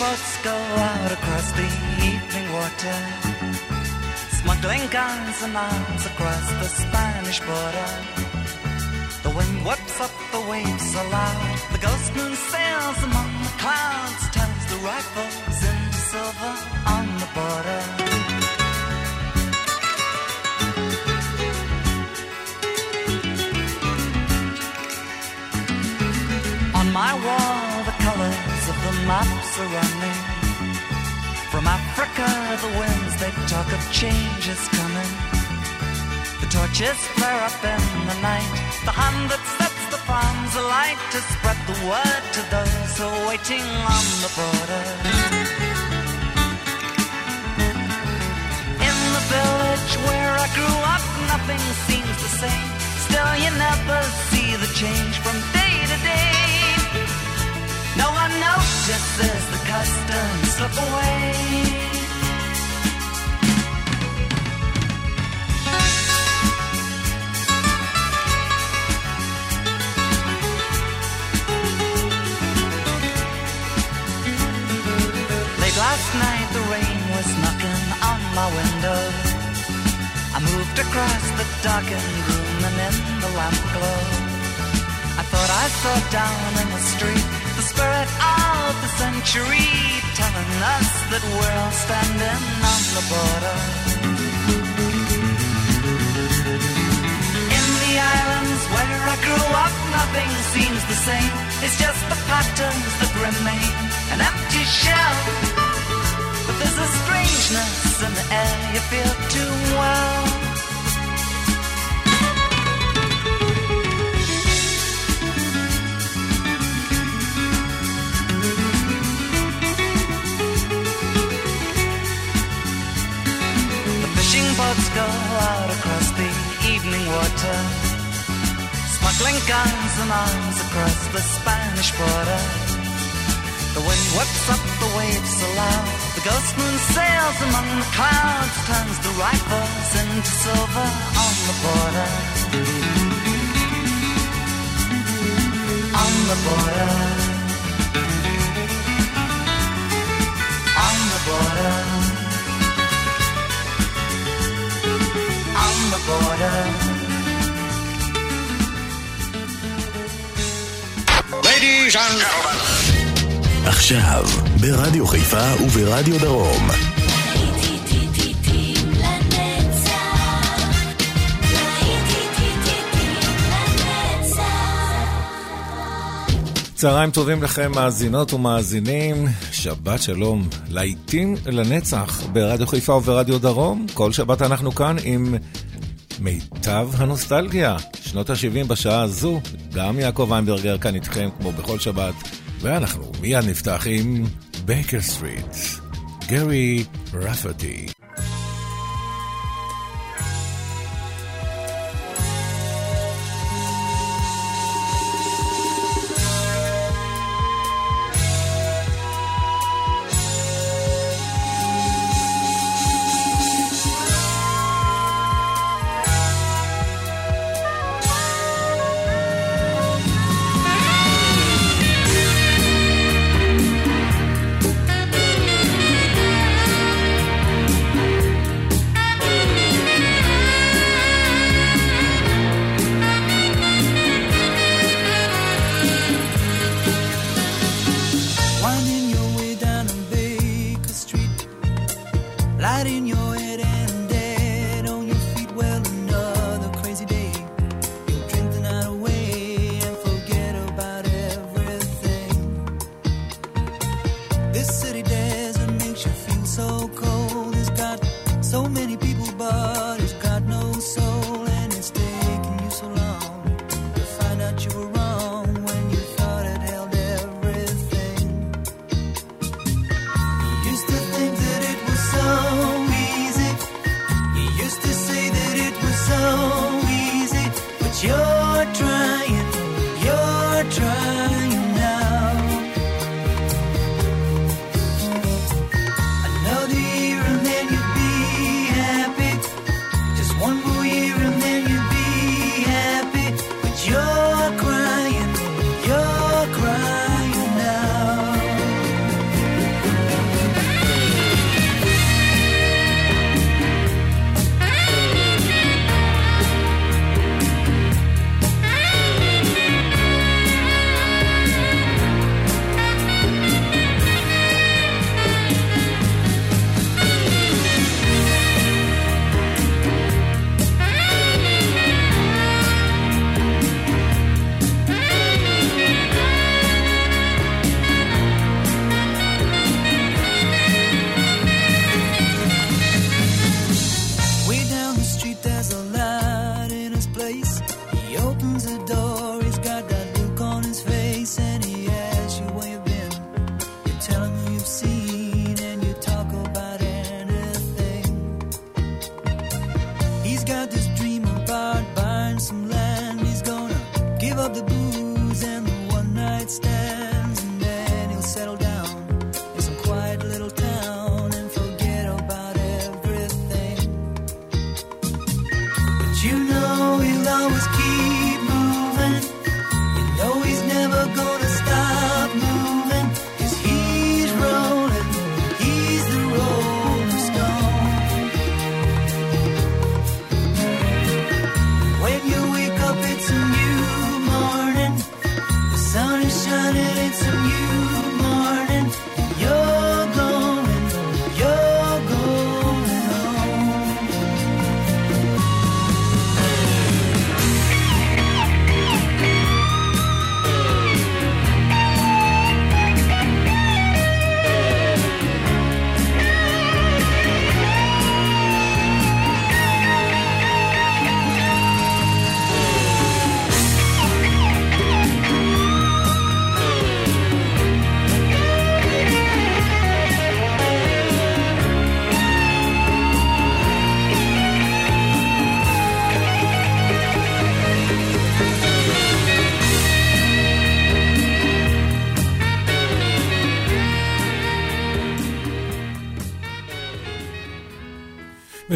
boats go out across the evening water, smuggling guns and arms across the Spanish border. The wind whips up the waves so loud, the ghost moon sails among the clouds, turns the rifles into silver on the border. On my wall, are running. From Africa, the winds they talk of change is coming. The torches flare up in the night. The hand that sets the farms alight to spread the word to those who are waiting on the border. In the village where I grew up, nothing seems the same. Still, you never see the change from. No one notices the customs slip away. Late last night, the rain was knocking on my window. I moved across the darkened room and in the lamp glow. I thought I saw down in the street spirit of the century telling us that we're all standing on the border. In the islands where I grew up, nothing seems the same. It's just the patterns that remain, an empty shell. But there's a strangeness in the air you feel too well. Boats go out across the evening water, smuggling guns and arms across the Spanish border. The wind whips up the waves so loud, the ghost moon sails among the clouds, turns the rifles into silver on the border. On the border. On the border. The border. Ladies and gentlemen. עכשיו, ברדיו חיפה וברדיו דרום. צהריים טובים לכם, מאזינות ומאזינים. שבת שלום, להיטים לנצח ברדיו חיפה וברדיו דרום. כל שבת אנחנו כאן עם מיטב הנוסטלגיה. שנות ה-70 בשעה הזו, גם יעקב איינברגר כאן איתכם כמו בכל שבת. ואנחנו מיד נפתח עם בייקר סטריט, גרי רפטי.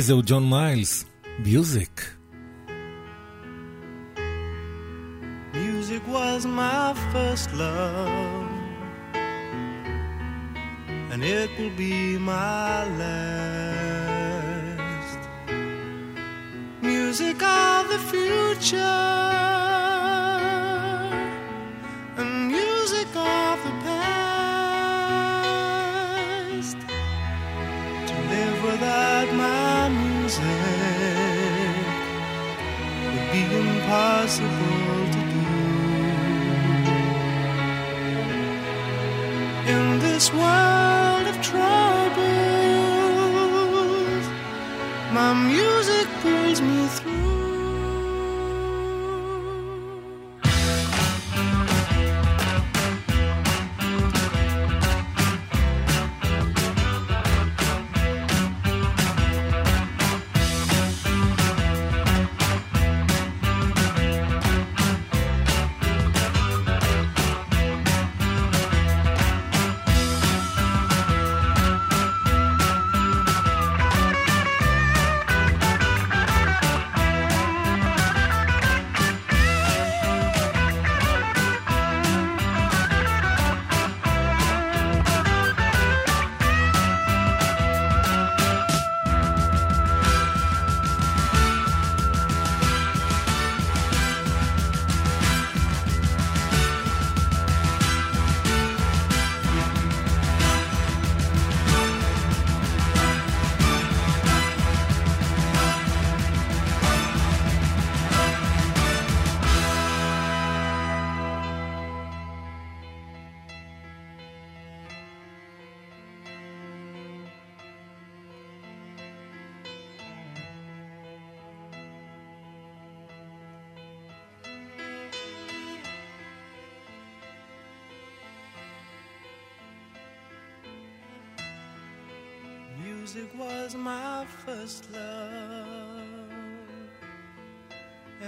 וזהו ג'ון מיילס, מיוזיק. Music was my first love, and it will be my last. Music of the future, this world of troubles, my music pulls me through.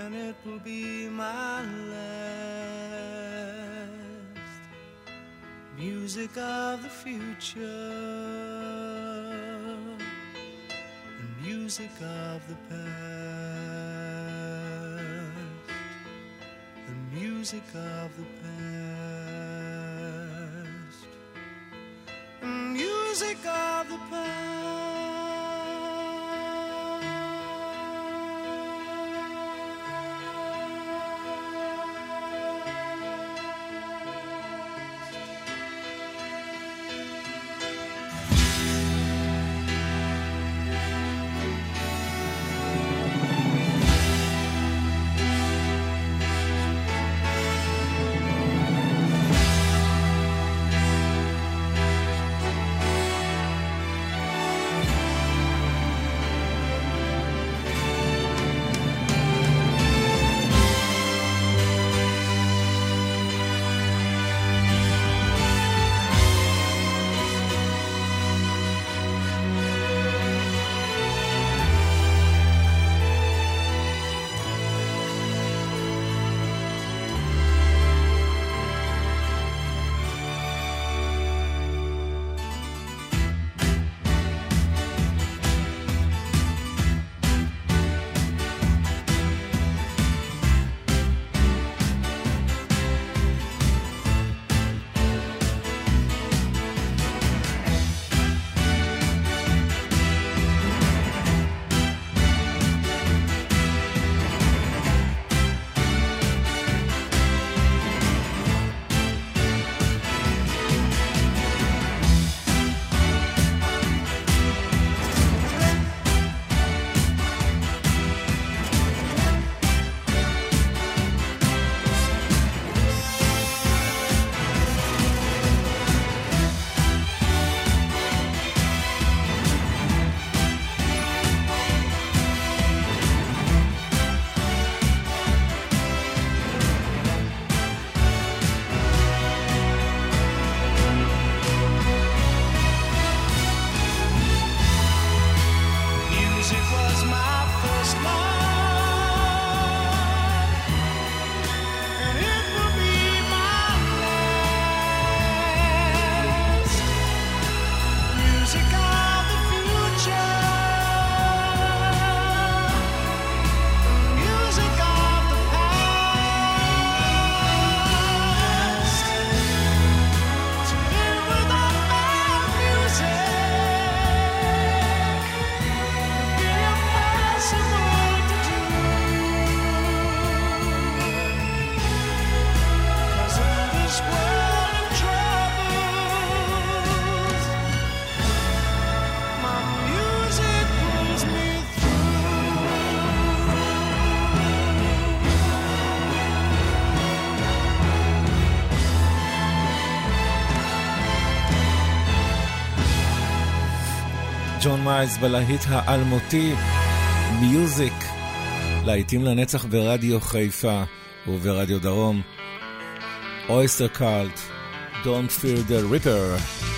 And it will be my last. Music of the future, and music of the past, and music of the past music of the ג'ון מייז בלהיט האלמותי, מיוזיק, להיטים לנצח ברדיו חיפה וברדיו דרום. אויסטר קאלט, Don't Fear the Ripper.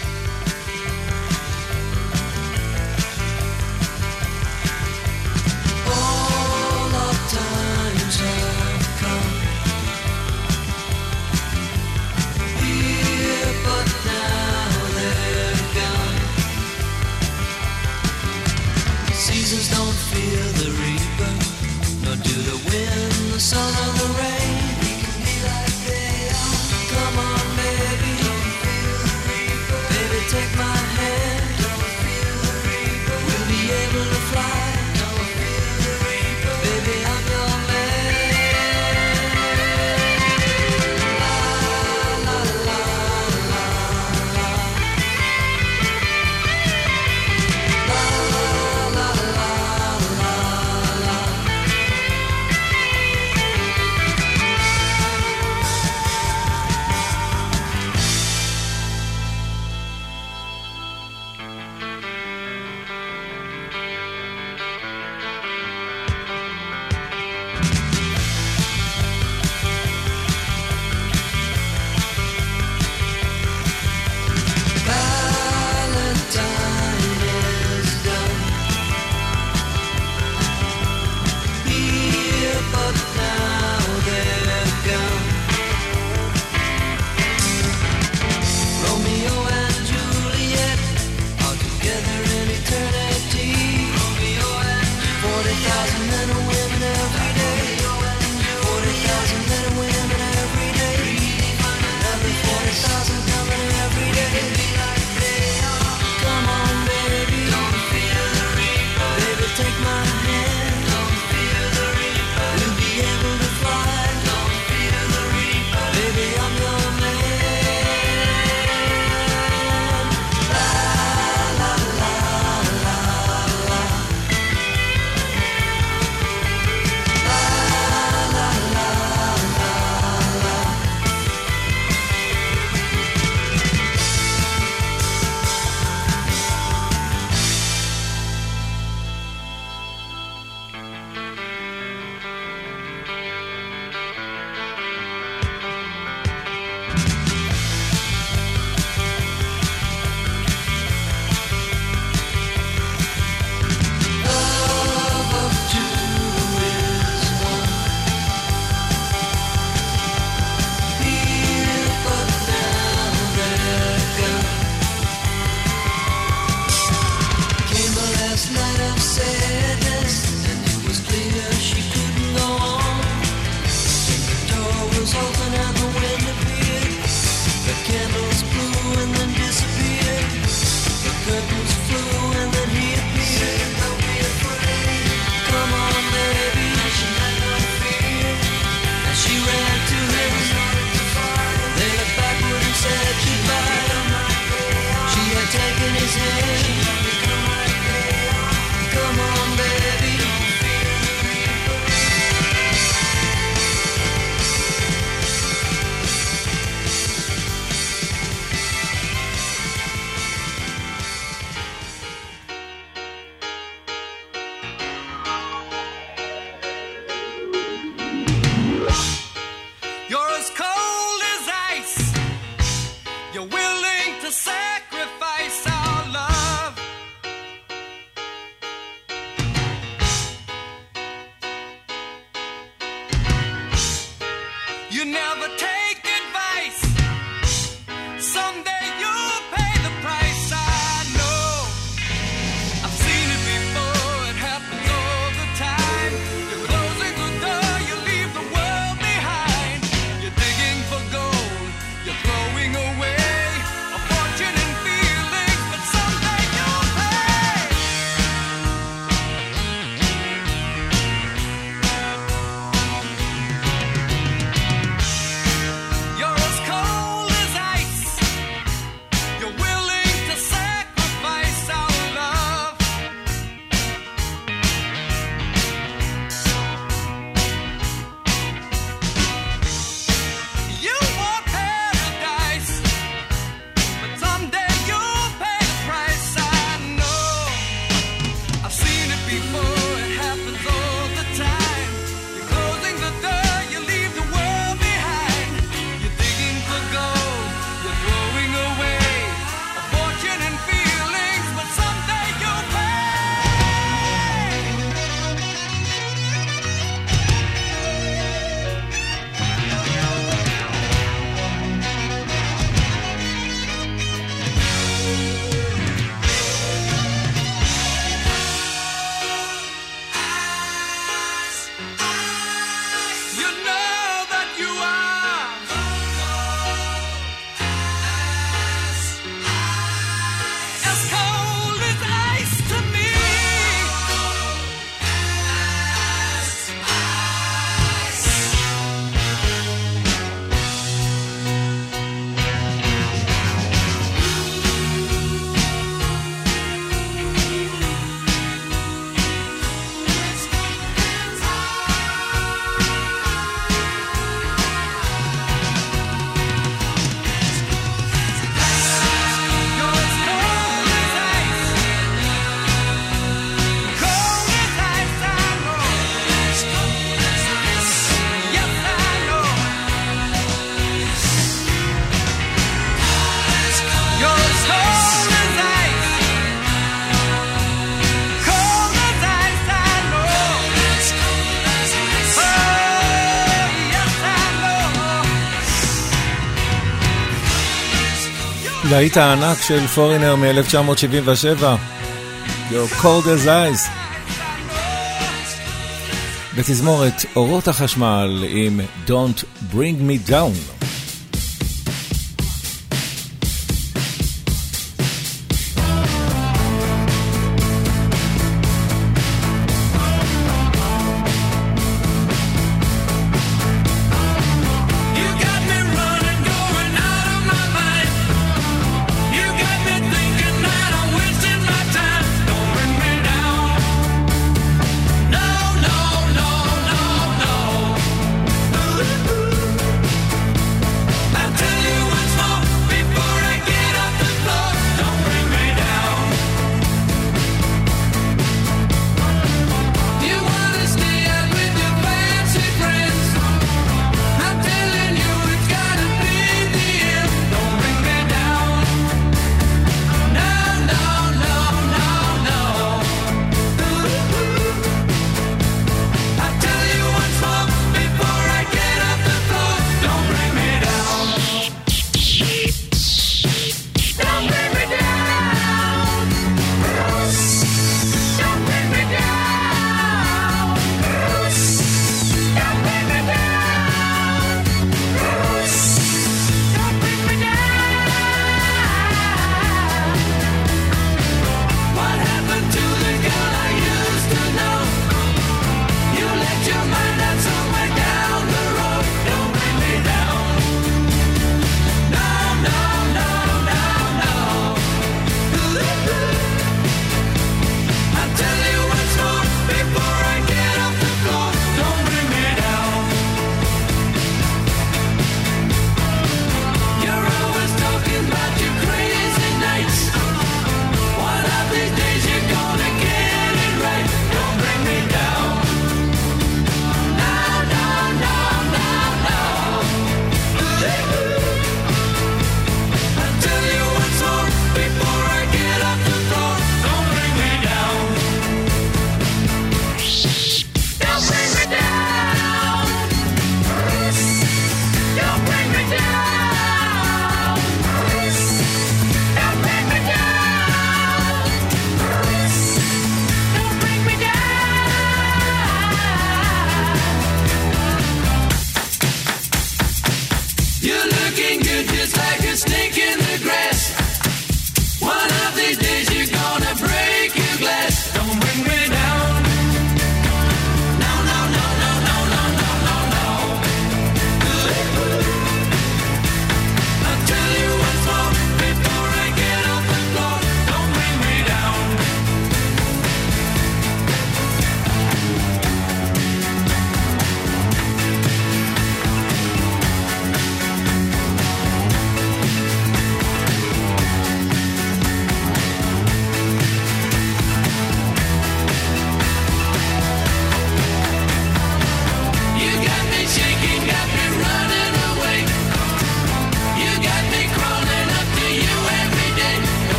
להיט הענק של פורינר מ-1977, Your Cold as Eyes. בתזמורת אורות החשמל עם Don't Bring Me Down.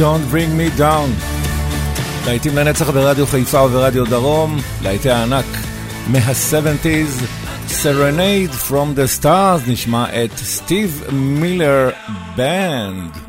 Don't Bring Me Down. להיטים לנצח ברדיו חיפה וברדיו דרום, להיטי הענק מה-70's, Serenade from the Stars, נשמע את סטיב מילר בנד.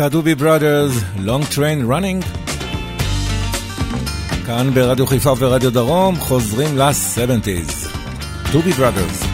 והדובי בראדרס, Long Train Running. כאן ברדיו חיפה ורדיו דרום, חוזרים ל-70's. דובי בראדרס.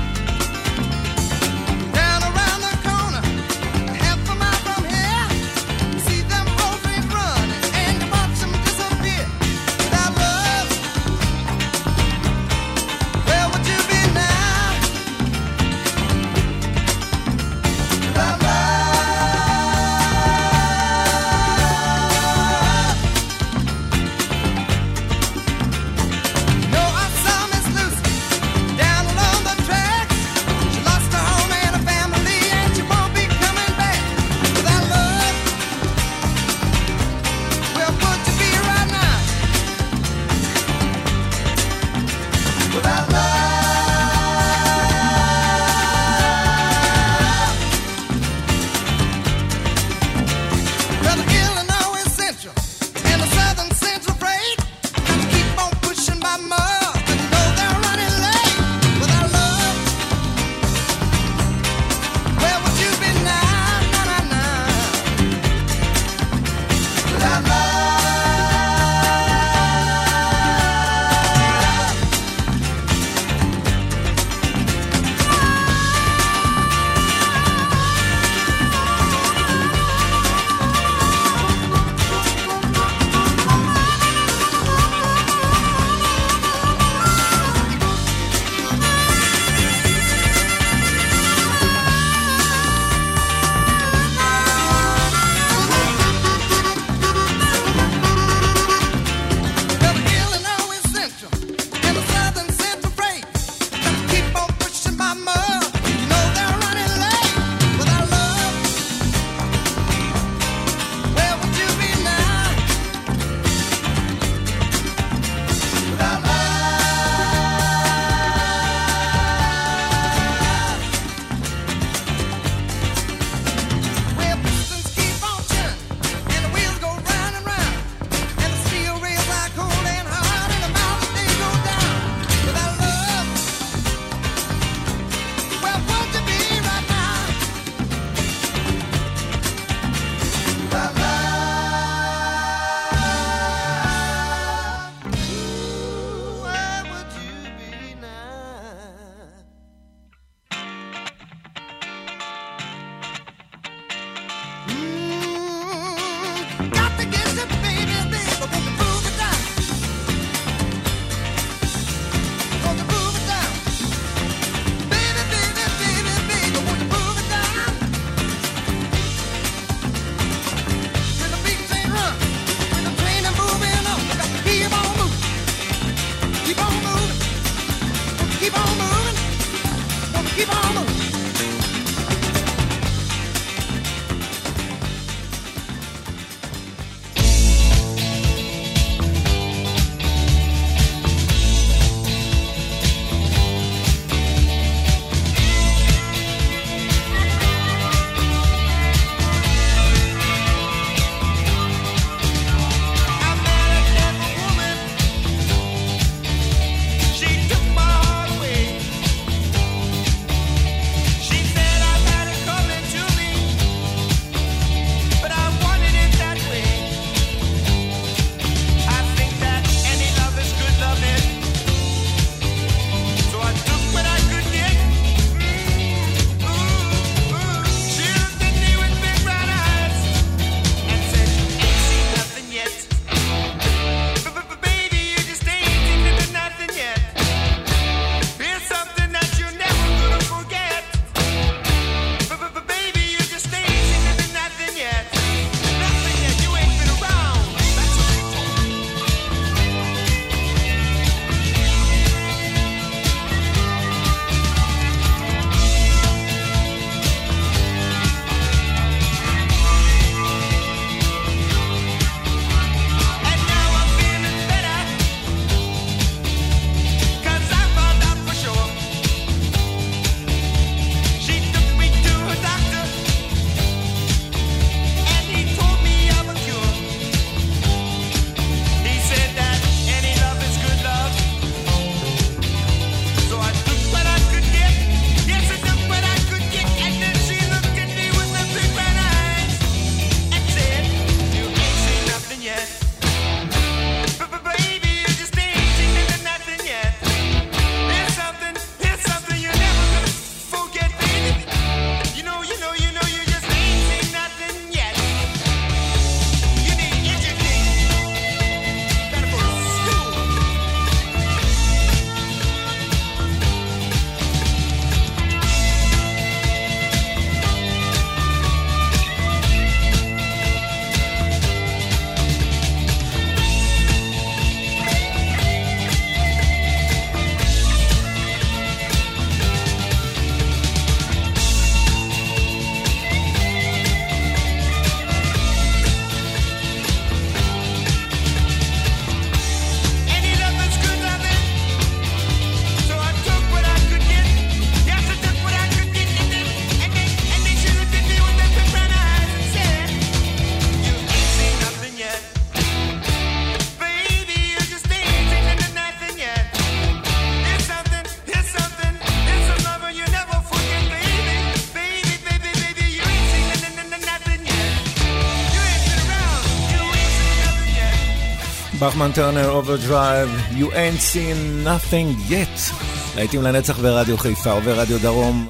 פחמן טרנר אוברדרייב, You ain't seen nothing yet. להיטים לנצח ברדיו חיפה וברדיו דרום.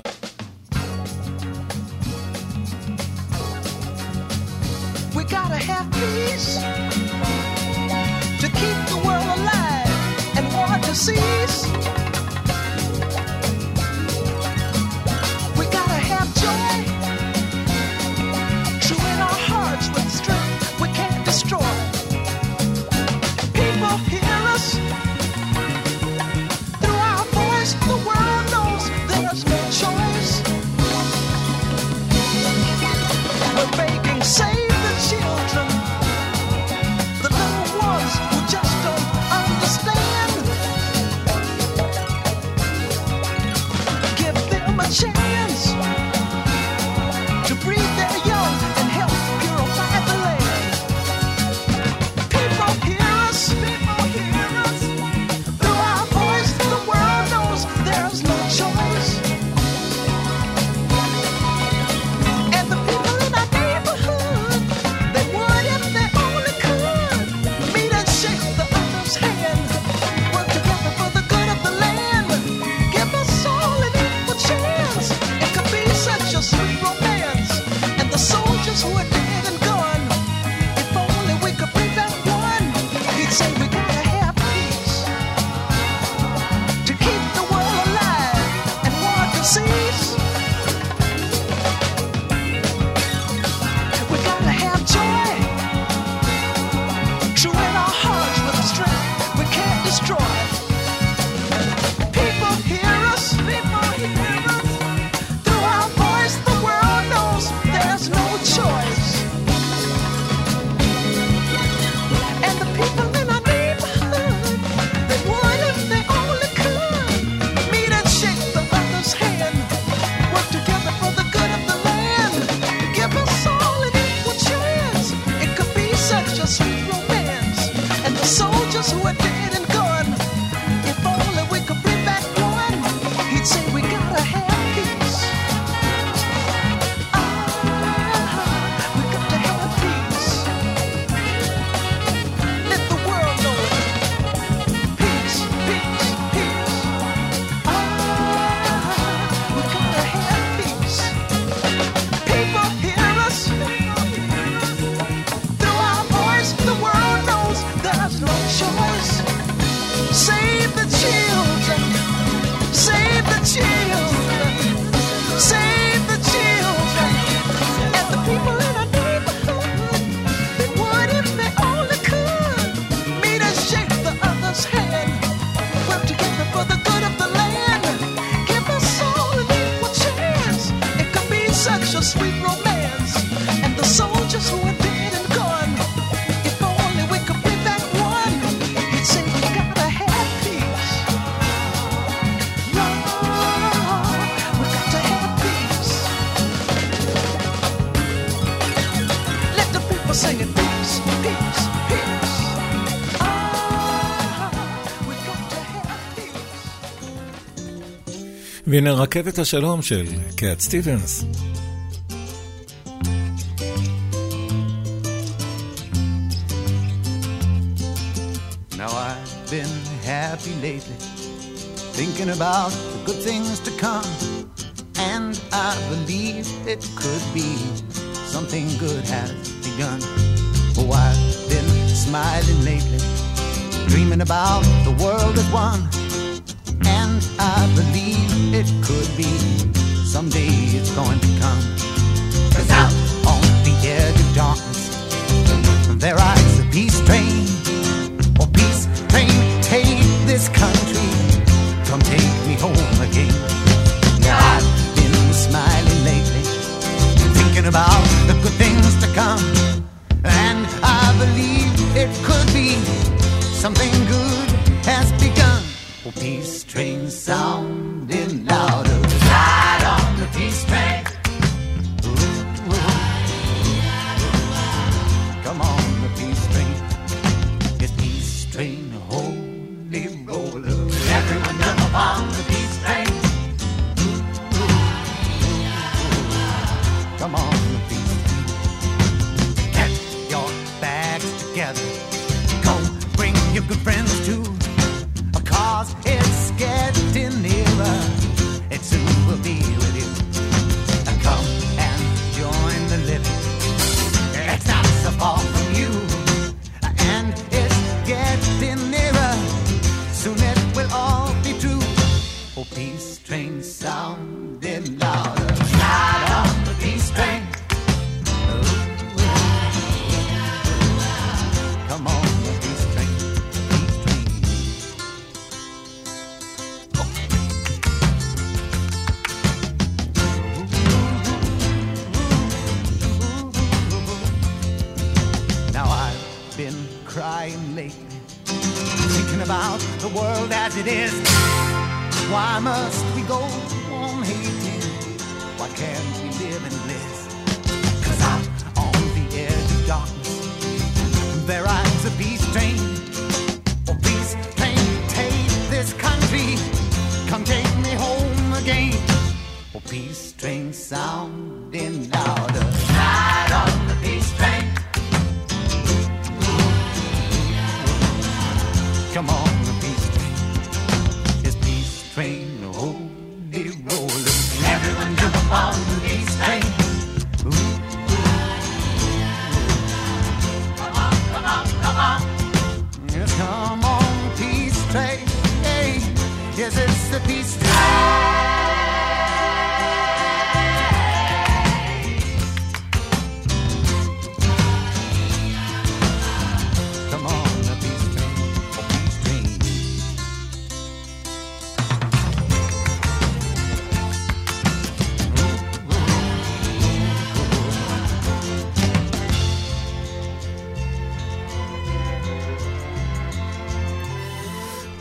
singing peace, peace, ah, peace. והנה רכבת השלום של קאט סטיבנס. Now I've been happy lately, thinking about the good things to come, and I believe it could be something good has gun. Oh, I've been smiling lately, dreaming about the world at one. And I believe it could be someday it's going to come. Cause out on the edge of darkness, there rides a peace train. Oh, peace train, take this country, come take me home again. Now I've been smiling lately, thinking about the good things to come. Believe it could be something good.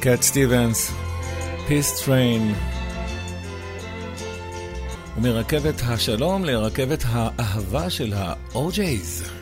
קאט סטיבנס, פיס טריין. ומרכבת השלום לרכבת האהבה של ה-OJ's.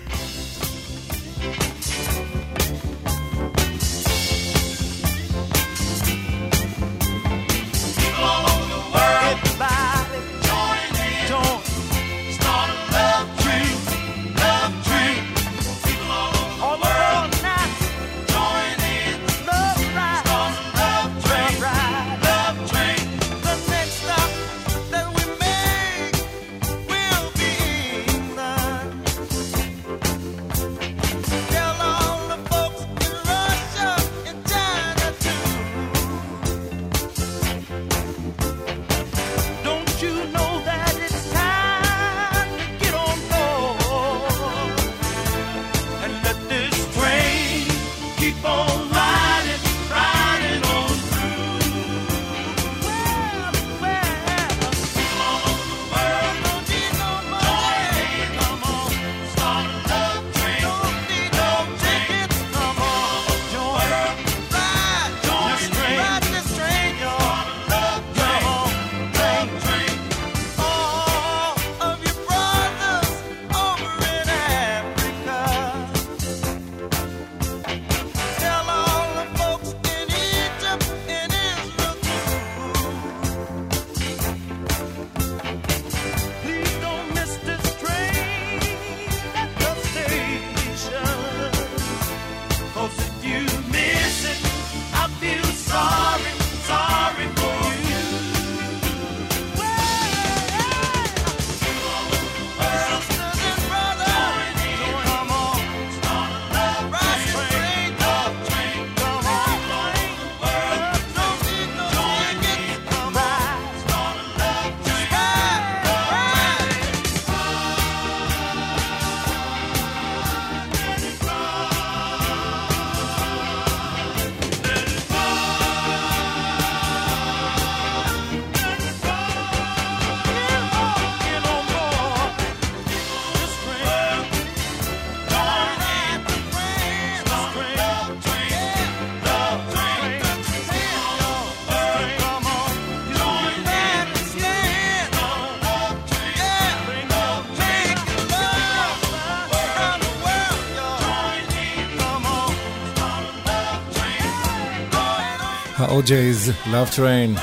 OJ's Love Train.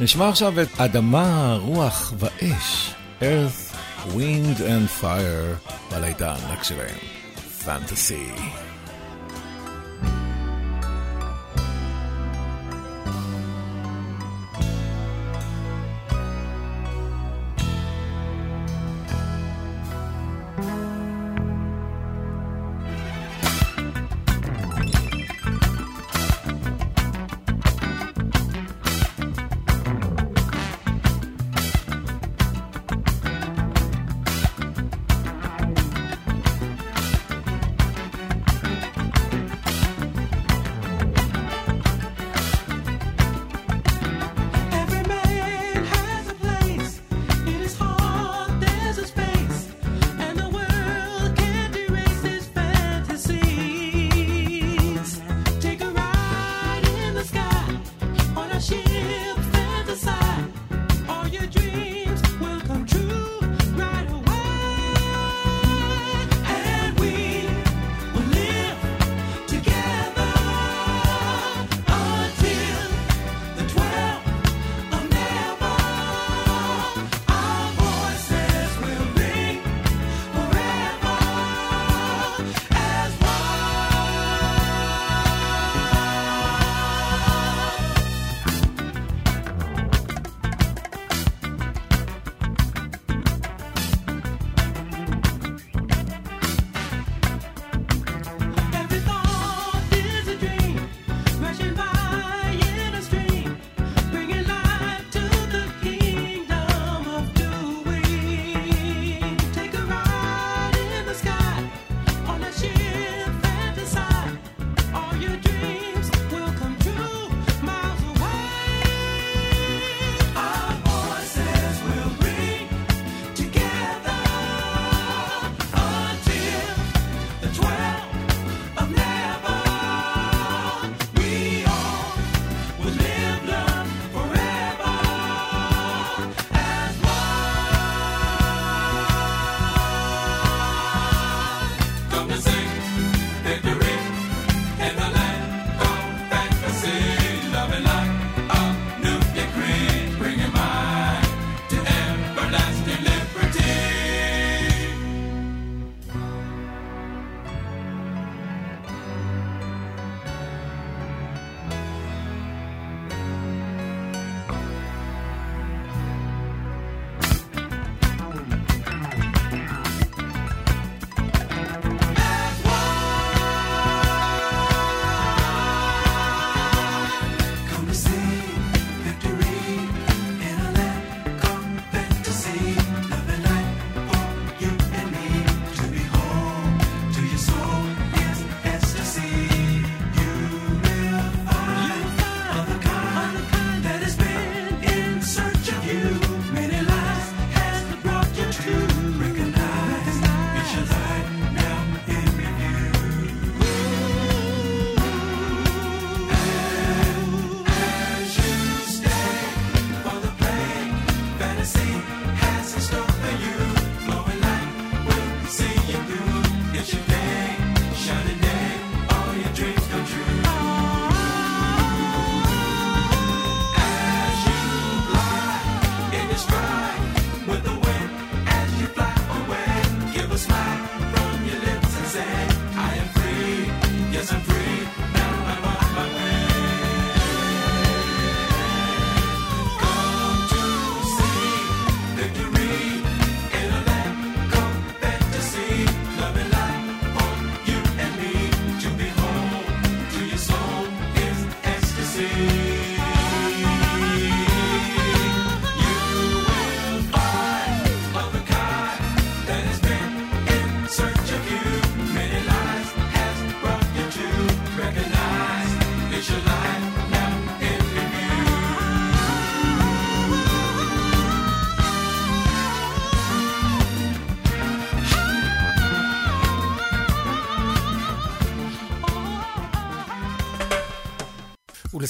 נשמע עכשיו את אדמה, רוח ואש, Earth, Wind and Fire, בלידה הענק שלהם, Fantasy.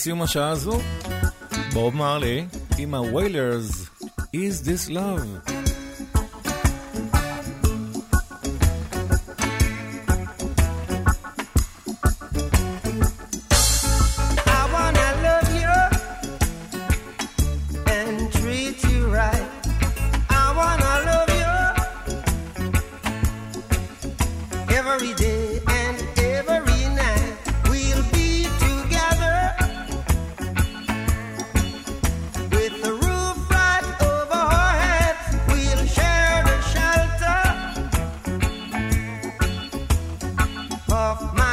בסיום השעה הזו, בוב מרלי עם ה-Wailers, Is This Love? off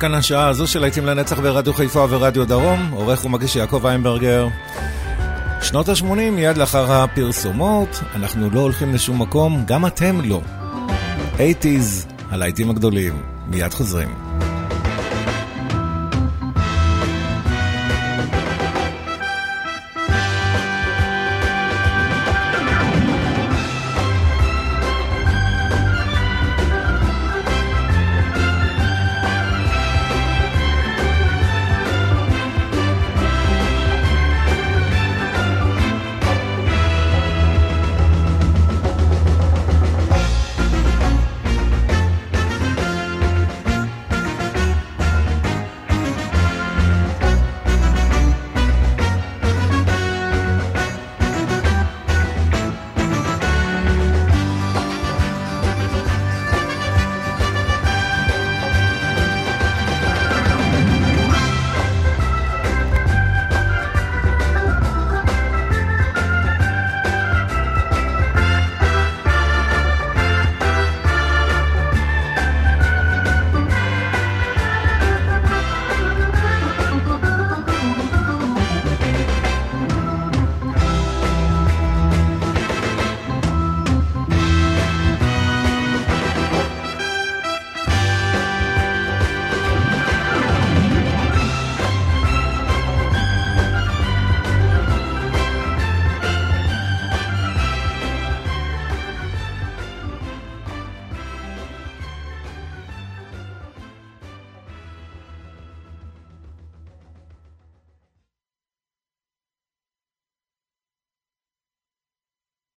כאן השעה הזו של להיטים לנצח ברדיו חיפה ורדיו דרום, עורך ומגיש יעקב איינברגר. שנות ה-80, מיד לאחר הפרסומות, אנחנו לא הולכים לשום מקום, גם אתם לא. 80's, הלהיטים הגדולים, מיד חוזרים.